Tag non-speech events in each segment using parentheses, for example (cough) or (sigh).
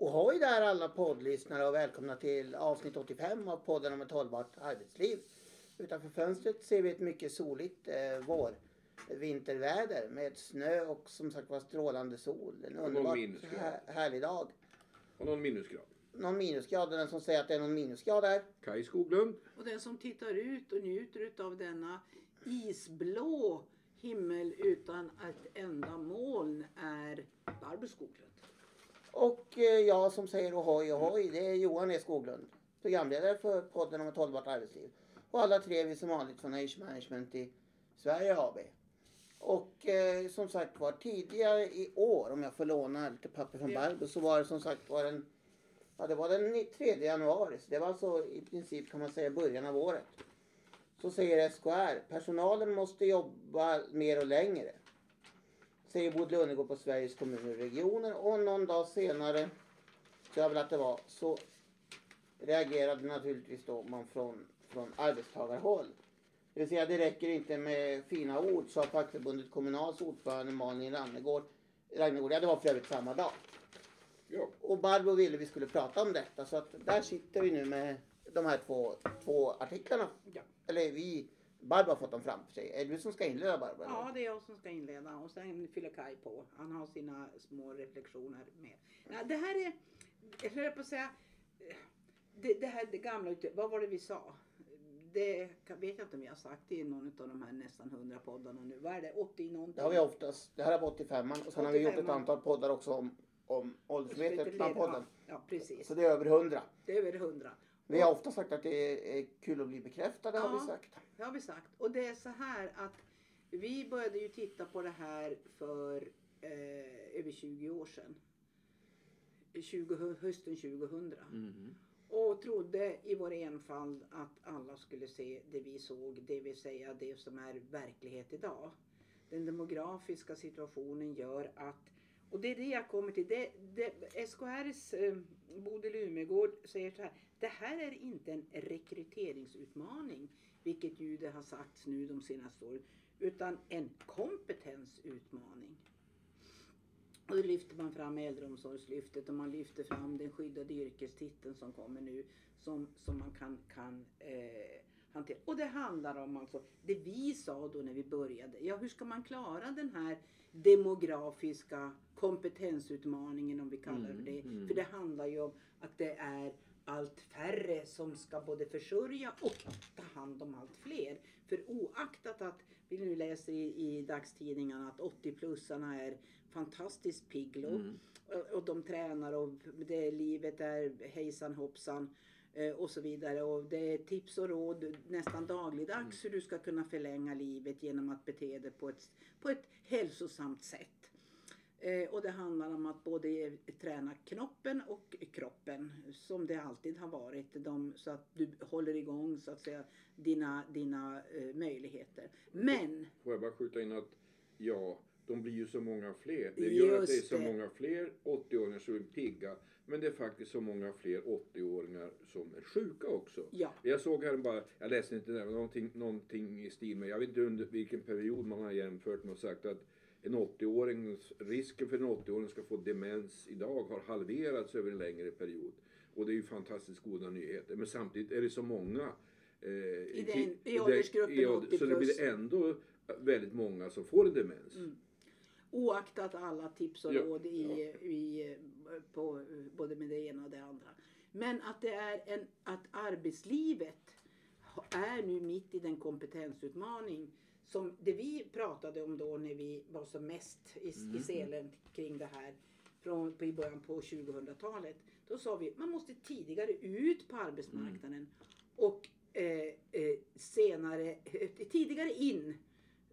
Ohoj där alla poddlyssnare och välkomna till avsnitt 85 av podden om ett hållbart arbetsliv. Utanför fönstret ser vi ett mycket soligt eh, vår vinterväder med snö och som sagt var strålande sol. En underbart minusgrad. här, härlig dag. Och någon minusgrad. Någon minusgrad och den som säger att det är någon minusgrad där. Kaj Skoglund. Och den som tittar ut och njuter av denna isblå himmel utan ett enda moln är Barbro Skoglund. Och eh, jag som säger ohoj ohoj det är Johan E Skoglund. Programledare för podden om ett hållbart arbetsliv. Och alla tre är vi som vanligt från Age Management i Sverige AB. Och eh, som sagt var tidigare i år, om jag får låna lite papper från Ja. Barbro, så var det som sagt var den, ja, det var den 3 januari. Så det var alltså i princip kan man säga början av året. Så säger SKR, personalen måste jobba mer och längre. Säger Bod Lundegård på Sveriges kommuner och regioner. Och någon dag senare, tror jag väl att det var, så reagerade naturligtvis då man från, från arbetstagarhåll. Det vill säga det räcker inte med fina ord, sa fackförbundet Kommunals ordförande Malin Rannegård. Rannegård, ja det var för övrigt samma dag. Ja. Och Barbro ville vi skulle prata om detta så att där sitter vi nu med de här två, två artiklarna. Ja. Eller vi, Barbro har fått dem framför sig. Är det du som ska inleda Barbro? Ja, det är jag som ska inleda och sen fyller Kaj på. Han har sina små reflektioner med. Ja, det här är, jag höll på att säga, det, det här det gamla, vad var det vi sa? Det vet jag inte om jag har sagt i någon av de här nästan hundra poddarna nu. Vad är det? 80 någonting? Det har vi oftast. Det här är på 85 och sen har vi gjort ett 85-an. antal poddar också om, om åldersmedvetet bland podden. Ja, ja, precis. Så det är över 100. Det är över 100. Vi har ofta sagt att det är kul att bli bekräftade har vi Ja. sagt. Det har vi sagt. Och det är så här att vi började ju titta på det här för eh, över 20 år sedan. 20, hösten 2000. Mhm. Och trodde i vår enfald att alla skulle se det vi såg, det vill säga det som är verklighet idag. Den demografiska situationen gör att, och det är det jag kommer till, det, det, SKRs eh, Bodil Umegård säger så här, det här är inte en rekryteringsutmaning, vilket ju det har sagts nu de senaste åren, utan en kompetensutmaning. Och då lyfter man fram äldreomsorgslyftet och man lyfter fram den skyddade yrkestiteln som kommer nu som, som man kan, kan eh, hantera. Och det handlar om alltså det vi sa då när vi började. Ja, hur ska man klara den här demografiska kompetensutmaningen om vi kallar det Mm, det. mm. För det handlar ju om att det är allt färre som ska både försörja och ta hand om allt fler. För oaktat att vi nu läser i, i dagstidningarna att 80-plussarna är fantastiskt pigglo Mm. och, och de tränar och det, livet är hejsan hoppsan och så vidare. Och det är tips och råd nästan dagligdags hur du ska kunna förlänga livet genom att bete dig på ett, på ett hälsosamt sätt. Eh, och det handlar om att både träna knoppen och kroppen som det alltid har varit. De, så att du håller igång så att säga dina, dina eh, möjligheter. Men Får jag bara skjuta in att ja, de blir ju så många fler. Det gör att det är så det. många fler 80-åringar som är pigga. Men det är faktiskt så många fler 80-åringar som är sjuka också. ja, Jag såg här bara, jag läste inte det, men någonting, någonting i stil med, jag vet inte under vilken period man har jämfört med och sagt att en 80-åring, risken för en 80-åring ska få demens idag har halverats över en längre period. Och det är ju fantastiskt goda nyheter. Men samtidigt är det så många eh, I den- ki- i åldersgruppen i ålder- 80 Så det plus. blir ändå väldigt många som får en demens. Mm. oaktat alla tips och Ja, råd i, ja. i, på både med det ena och det andra. Men att det är en, att arbetslivet är nu mitt i den kompetensutmaning som det vi pratade om då när vi var som mest i, Mm. i selen kring det här från, på, i början på 2000-talet. Då sa vi man måste tidigare ut på arbetsmarknaden och eh, eh, senare, eh, tidigare in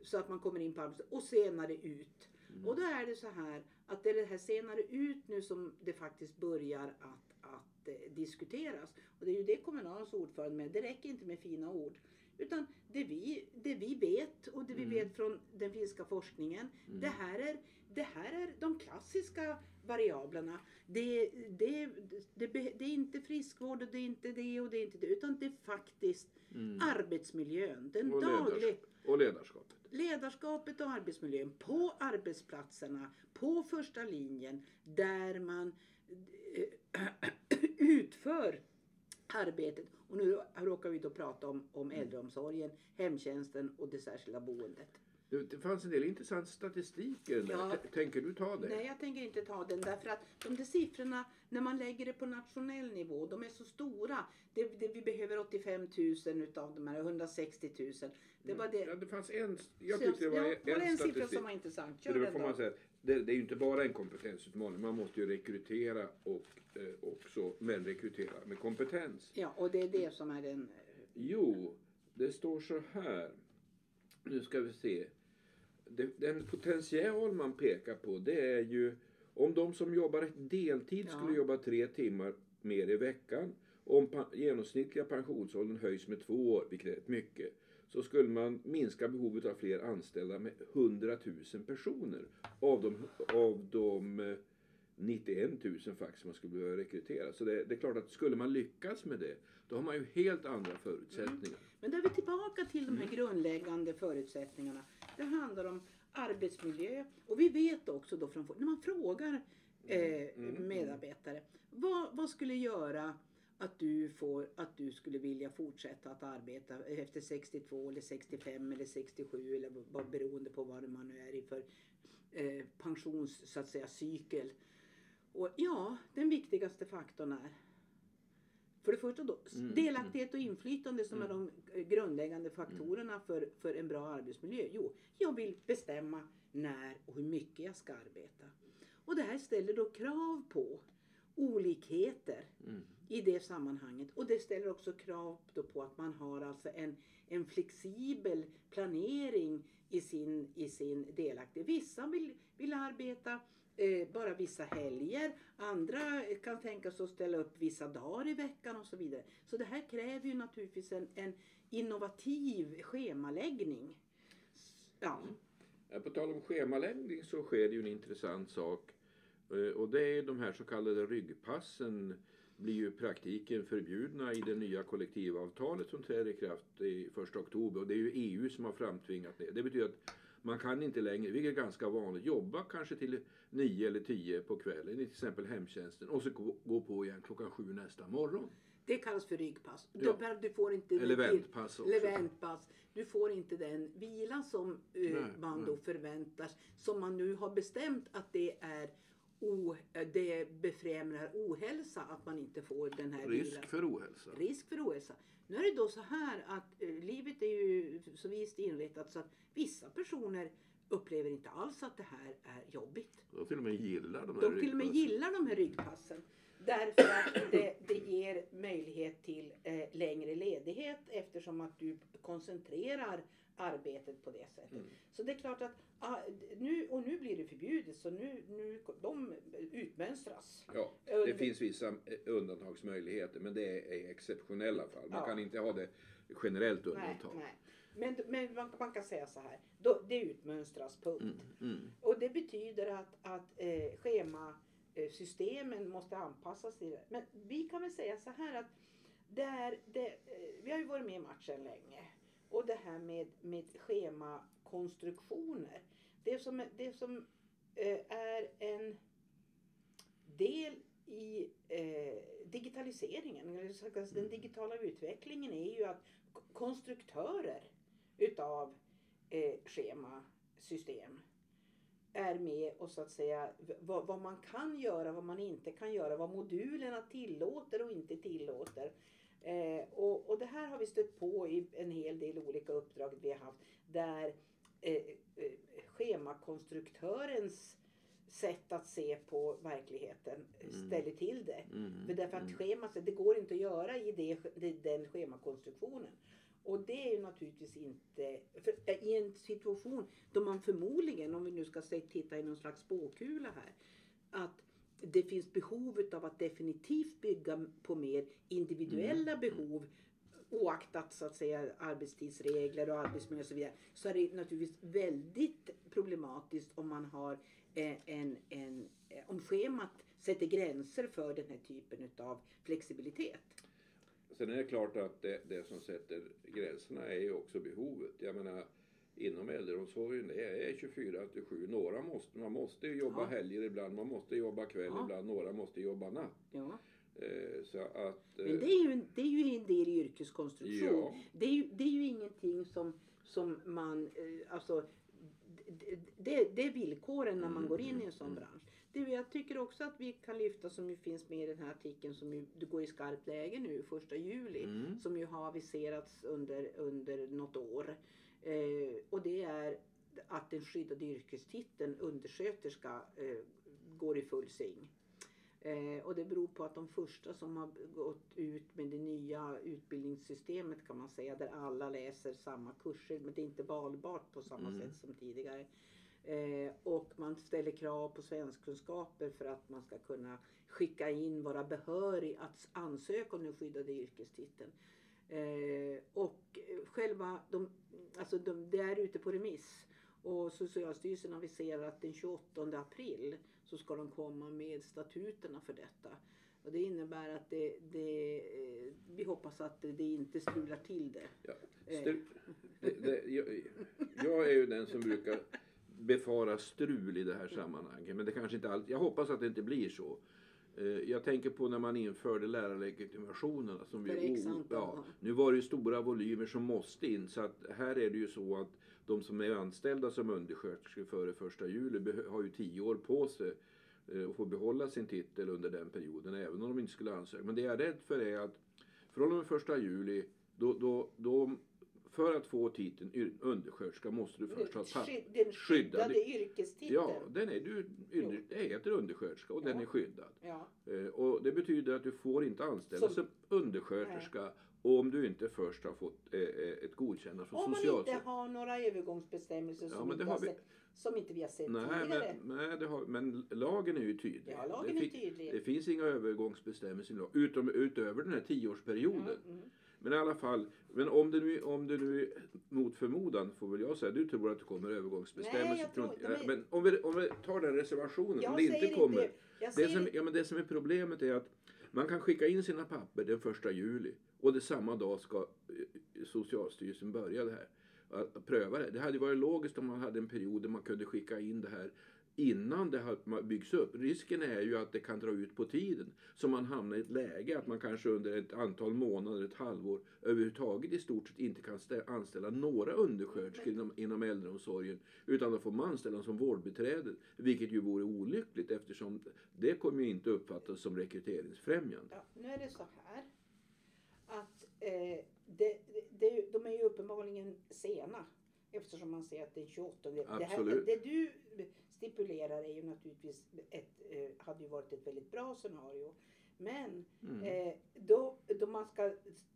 så att man kommer in på arbetsmarknaden och senare ut. Mm. Och då är det så här att det är det här senare ut nu som det faktiskt börjar att, att eh, diskuteras. Och det är ju det Kommunals ordförande med. Det räcker inte med fina ord. Utan det vi, det vi vet och det vi Mm. vet från den finska forskningen. Mm. Det, här är, det här är de klassiska variablerna. Det, det, det, det, är inte friskvård och det är inte det och det är inte det. Utan det är faktiskt Mm. arbetsmiljön. Den Och dagliga ledarskap. Och ledarskapet ledarskapet och arbetsmiljön på arbetsplatserna, på första linjen, där man eh, (clears throat) utför arbetet. Och nu råkar vi då prata om, om äldreomsorgen, hemtjänsten och det särskilda boendet. Det, fanns en del intressant statistik i den där. Ja. T- Tänker du ta det? Nej, jag tänker inte ta den därför att de där siffrorna, när man lägger det på nationell nivå, de är så stora. Det, det, vi behöver 85 000 utav de här 160 000. Det var det. Ja, det fanns en, jag tyckte det var ja, en, var det en siffra statistik. som var intressant? Kör det den får man säga, det, det är ju inte bara en kompetensutmaning. Man måste ju rekrytera och eh, också, men rekrytera med kompetens. Ja, och det är det som är den... Jo, det står så här. Nu ska vi se. Den potential man pekar på det är ju om de som jobbar deltid Ja. skulle jobba tre timmar mer i veckan. Om pa- genomsnittliga pensionsåldern höjs med två år, vilket är rätt mycket, så skulle man minska behovet av fler anställda med 100 000 personer. Av de, av de eh, 91 000 faktiskt man skulle behöva rekrytera. Så det, det är klart att skulle man lyckas med det, då har man ju helt andra förutsättningar. Men då är vi tillbaka till de här grundläggande förutsättningarna. Det handlar om arbetsmiljö och vi vet också då från, när man frågar eh, medarbetare vad, vad skulle göra att du, får, att du skulle vilja fortsätta att arbeta efter 62 eller 65 eller 67 eller vad- vad beroende på vad man nu är i för eh, pensions så att säga cykel. Och ja, den viktigaste faktorn är för det första då, Mm, delaktighet och inflytande som är de grundläggande faktorerna för, för en bra arbetsmiljö. Jo, jag vill bestämma när och hur mycket jag ska arbeta. Och det här ställer då krav på olikheter Mm. i det sammanhanget. Och det ställer också krav på att man har alltså en, en flexibel planering i sin, i sin delaktighet. Vissa vill, vill arbeta eh, bara vissa helger. Andra kan tänka sig att ställa upp vissa dagar i veckan och så vidare. Så det här kräver ju naturligtvis en, en innovativ schemaläggning. Ja. Ja, På tal om schemaläggning så sker det ju en intressant sak. Eh, Och det är de här så kallade ryggpassen blir ju praktiken förbjudna i det nya kollektivavtalet som träder i kraft i 1 oktober. Och det är ju EU som har framtvingat det. Det betyder att man kan inte längre, vilket är ganska vanligt, jobba kanske till nio eller tio på kvällen i till exempel hemtjänsten och så gå, på igen klockan sju nästa morgon. Det kallas för ryggpass. Ja. Du, får inte Eller väntpass också. Eller väntpass. Du får inte den vila som eh, Nej, man nej. då förväntas. Som man nu har bestämt att det är o, det befrämjar ohälsa att man inte får den här Risk vilan. för ohälsa. Risk för ohälsa. Nu är det då så här att eh, livet är ju så visst inrättat så att vissa personer upplever inte alls att det här är jobbigt. De till och med gillar de här De till och med gillar de här ryggpassen. Därför att det, det ger möjlighet till eh, längre ledighet eftersom att du koncentrerar arbetet på det sättet. Mm. Så det är klart att ah, nu, och nu blir det förbjudet så nu, nu de utmönstras. Ja, det Under- finns vissa eh, undantagsmöjligheter men det är exceptionella fall. Man Ja. kan inte ha det generellt Nej, undantag. nej. Men, men man, man kan säga så här, då, det utmönstras punkt. Mm, mm. Och det betyder att, att eh, Eh, systemen måste anpassas till det. Men vi kan väl säga så här att det är, det, eh, vi har ju varit med i matchen länge. Och det här med, med schemakonstruktioner. Det som, det som eh, är en del i eh, digitaliseringen, eller den digitala utvecklingen är ju att konstruktörer utav eh, schemasystem är med och så att säga vad, vad man kan göra, vad man inte kan göra, vad modulerna tillåter och inte tillåter. Eh, och, och det här har vi stött på i en hel del olika uppdrag vi har haft där eh, eh, schemakonstruktörens sätt att se på verkligen ställer till det. Mm, För därför att mm. schemat, det går inte att göra i det, i den schemakonstruktionen. Och det är ju naturligtvis inte, för eh, i en situation då man förmodligen, om vi nu ska se, titta i någon slags spåkula här, att det finns behov av att definitivt bygga på mer individuella behov oaktat så att säga arbetstidsregler och arbetsmiljö och så vidare så är det naturligtvis väldigt problematiskt om man har eh, en, en, eh, om schemat sätter gränser för den här typen av flexibilitet. Sen är det klart att det, det som sätter gränserna är ju också behovet. Jag menar inom äldreomsorgen det är 24 till 7. Några måste, man måste ju jobba Ja. helger ibland, man måste jobba kväll Ja. ibland, några måste jobba natt. Ja. Eh, så att, eh, Men det är ju, en- det är ju en del i yrkeskonstruktion. Ja. Det, är ju, det är ju ingenting som, som man, eh, alltså det, det, är villkoren när man Mm, går in i en sån bransch. Det, jag tycker också att vi kan lyfta som ju finns med i den här artikeln som ju, det går i skarpt läge nu första juli. mm, Som ju har aviserats under, under något år. Eh, och det är att den skyddade yrkestiteln undersköterska eh, går i full sving. Eh, och det beror på att de första som har gått ut med det nya utbildningssystemet kan man säga där alla läser samma kurser men det är inte valbart på samma Mm. sätt som tidigare. Eh, och man ställer krav på svenskkunskaper för att man ska kunna skicka in, vara behörig att ansöka om den skyddade yrkestiteln. Eh, och själva, de, alltså de, det är ute på remiss. Och Socialstyrelsen aviserar att den 28 april så ska de komma med statuterna för detta. Och det innebär att det, det, eh, vi hoppas att det, det inte strular till det. ja. Stru, det, det, jag, jag är ju den som brukar befara strul i det här sammanhanget. Men det kanske inte alltid, jag hoppas att det inte blir så. Eh, Jag tänker på när man införde lärarlegitimationerna. Som vi, antal, ja, nu var det ju stora volymer som måste in. Så att här är det ju så att de som är anställda som undersköterskor före första juli har ju tio år på sig eh, att få behålla sin titel under den perioden. Även om de inte skulle ansöka. Men det jag är rädd för är att från och med första juli då, då, då för att få titeln undersköterska måste du först ha papper. Sky- Den skyddade yrkestiteln. Ja, den är du, det heter undersköterska och den Ja. är skyddad. Ja. Eh, Och det betyder att du får inte anställas Som- som undersköterska om du inte först har fått eh, eh, ett godkännande från Om man inte Socialstyrelsen. har några övergångsbestämmelser Ja, som, men inte har vi- sett, som inte vi har sett Nej, tidigare. men, nej har, men lagen är ju tydlig. Ja, lagen det, är tydlig. det finns inga övergångsbestämmelser i lag, utom, utöver den här tioårsperioden. Mm, mm. Men i alla fall, men om det nu, om det nu mot förmodan får väl jag säga, du tror att det kommer övergångsbestämmelser. Nej, jag tror- inte- är- Men om vi, om vi tar den reservationen, Jag om det inte kommer. inte, jag Det som, ja, men det som är problemet är att man kan skicka in sina papper den första juli och det samma dag ska eh, Socialstyrelsen börja det här. Att pröva det. Det hade varit logiskt om man hade en period där man kunde skicka in det här innan det har byggs upp. Risken är ju att det kan dra ut på tiden. Så man hamnar i ett läge att man kanske under ett antal månader, ett halvår överhuvudtaget i stort sett inte kan stä- anställa några undersköterskor inom, inom äldreomsorgen. Utan då får man anställa som vårdbiträden. Vilket ju vore olyckligt eftersom det kommer ju inte uppfattas som rekryteringsfrämjande. ja, nu är det så här att eh, det, det, de är ju uppenbarligen sena eftersom man ser att det är 28. Det, här, Absolut. det du stipulerar är ju naturligtvis ett, eh, hade ju varit ett väldigt bra scenario. Men Mm. Eh, då, då man ska,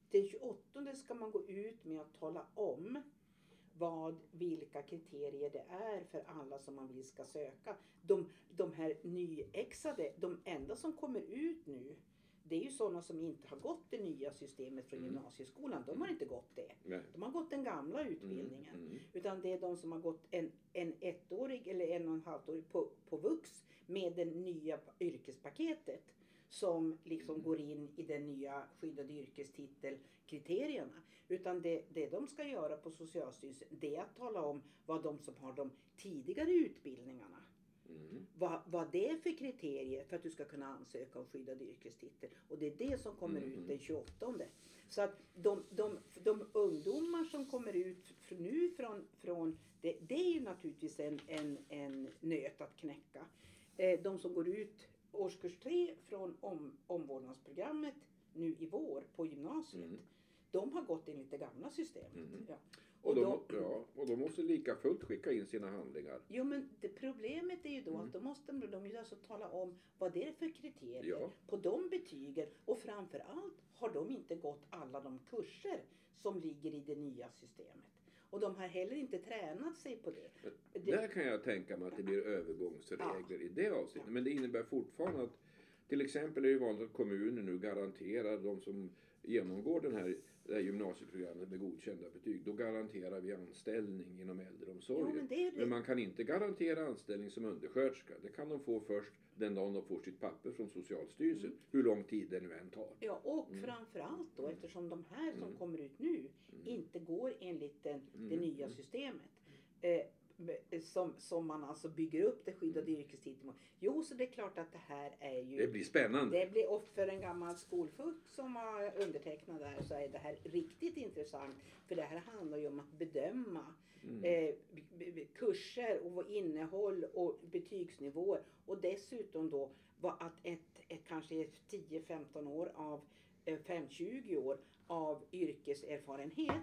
den 28 ska man gå ut med att tala om vad, vilka kriterier det är för alla som man vill ska söka. De, de här nyexade, de enda som kommer ut nu, det är ju sådana som inte har gått det nya systemet från Mm. gymnasieskolan. De har inte gått det. Nej. De har gått den gamla Mm, utbildningen. mm. Utan det är de som har gått en, en ettårig eller en och en halvårig på, på vux med det nya yrkespaketet som liksom går in i den nya skyddade yrkestitelkriterierna. Utan det, det de ska göra på Socialstyrelsen det är att tala om vad de som har de tidigare utbildningarna Mm. vad, vad det är för kriterier för att du ska kunna ansöka om skyddad yrkestitel. Och det är det som kommer Mm. ut den 28. Så att de, de, de ungdomar som kommer ut nu från, från det, det är ju naturligtvis en, en, en nöt att knäcka. Eh, de som går ut årskurs 3 från om, omvårdnadsprogrammet nu i vår på gymnasiet. Mm. De har gått enligt det gamla systemet. Mm. Ja. Och, de, då- ja, och de måste lika fullt skicka in sina handlingar. Jo men det, problemet är ju då Mm. att då måste de ju alltså tala om vad det är för kriterier Ja. på de betygen och framförallt har de inte gått alla de kurser som ligger i det nya systemet. Och de har heller inte tränat sig på det. det Där kan jag tänka mig att det blir övergångsregler i det avseendet. Men det innebär fortfarande att till exempel är det ju vanligt att kommuner nu garanterar de som genomgår den här, det här gymnasieprogrammet med godkända betyg. Då garanterar vi anställning inom äldreomsorgen. Jo, men det det. Men man kan inte garantera anställning som undersköterska. Det kan de få först den dagen de får sitt papper från Socialstyrelsen. Mm. Hur lång tid det nu än tar. Ja, och Mm. framförallt då eftersom de här som Mm. kommer ut nu Mm. inte går enligt den, det Mm. nya Mm. systemet. Eh, som, som man alltså bygger upp det skyddade yrkestiteln. Jo, så det är klart att det här är ju Det blir spännande. det blir och för en gammal skolfuck som har undertecknat där så är det här riktigt intressant. För det här handlar ju om att bedöma Mm. eh, kurser och innehåll och betygsnivåer. Och dessutom då vad att ett, ett kanske 10-15 år av eh, 5-20 år av yrkeserfarenhet.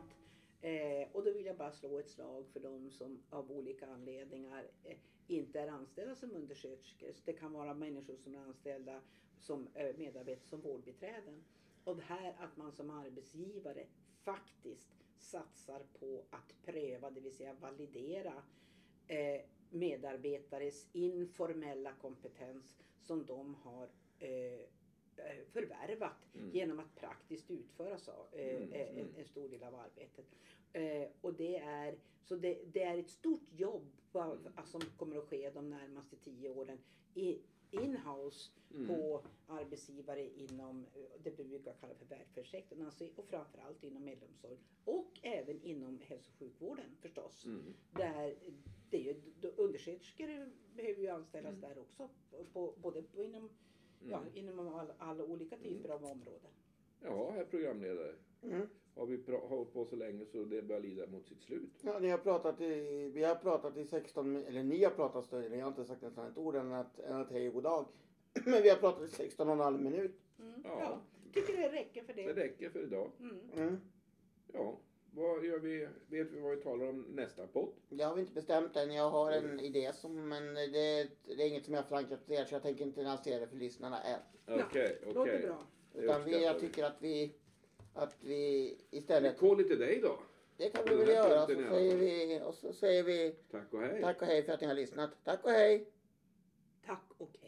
Eh, och då vill jag bara slå ett slag för de som av olika anledningar eh, inte är anställda som undersköterskor. Så Det kan vara människor som är anställda som eh, medarbetare som vårdbiträden. Och det här att man som arbetsgivare faktiskt satsar på att pröva, det vill säga validera eh, medarbetares informella kompetens som de har eh, förvärvat Mm. genom att praktiskt utföra så, eh, Mm, eh, mm. en, en stor del av arbetet. Eh, och det är, så det, det är ett stort jobb va- som kommer att ske de närmaste tio åren i, in-house Mm. på arbetsgivare inom eh, det vi brukar kalla för välfärdssektorn alltså, och framförallt inom äldreomsorg och även inom hälso och sjukvården förstås. Mm. Där det är ju, undersköterskor behöver ju anställas Mm. där också. På, både på inom, ja, Mm. inom all, alla olika typer av områden. Ja, herr programledare. Mm. Har vi hållit på så länge så det börjar lida mot sitt slut. Ja, ni har pratat i, vi har pratat i 16, min- eller ni har pratat större, jag har inte sagt nästan ett ord än att, än att hej och god dag. (clears throat) Men vi har pratat i 16 och en halv minut. Mm. Ja. Ja. tycker det räcker för Det det. räcker för idag. Mm. Mm. Ja, vad gör vi? Vet vi vad vi talar om nästa podd? Det har vi inte bestämt än. Jag har en idé som, men det, det är inget som jag har förankrat till er så jag tänker inte lansera det för lyssnarna än. Okej, okej. Låter bra. Det Utan vi, jag tycker att vi, att vi Vi istället, kollar till dig då. det kan vi väl göra. Så säger vi, och så säger vi Tack och hej. tack och hej för att ni har lyssnat. Tack och hej! Tack och hej.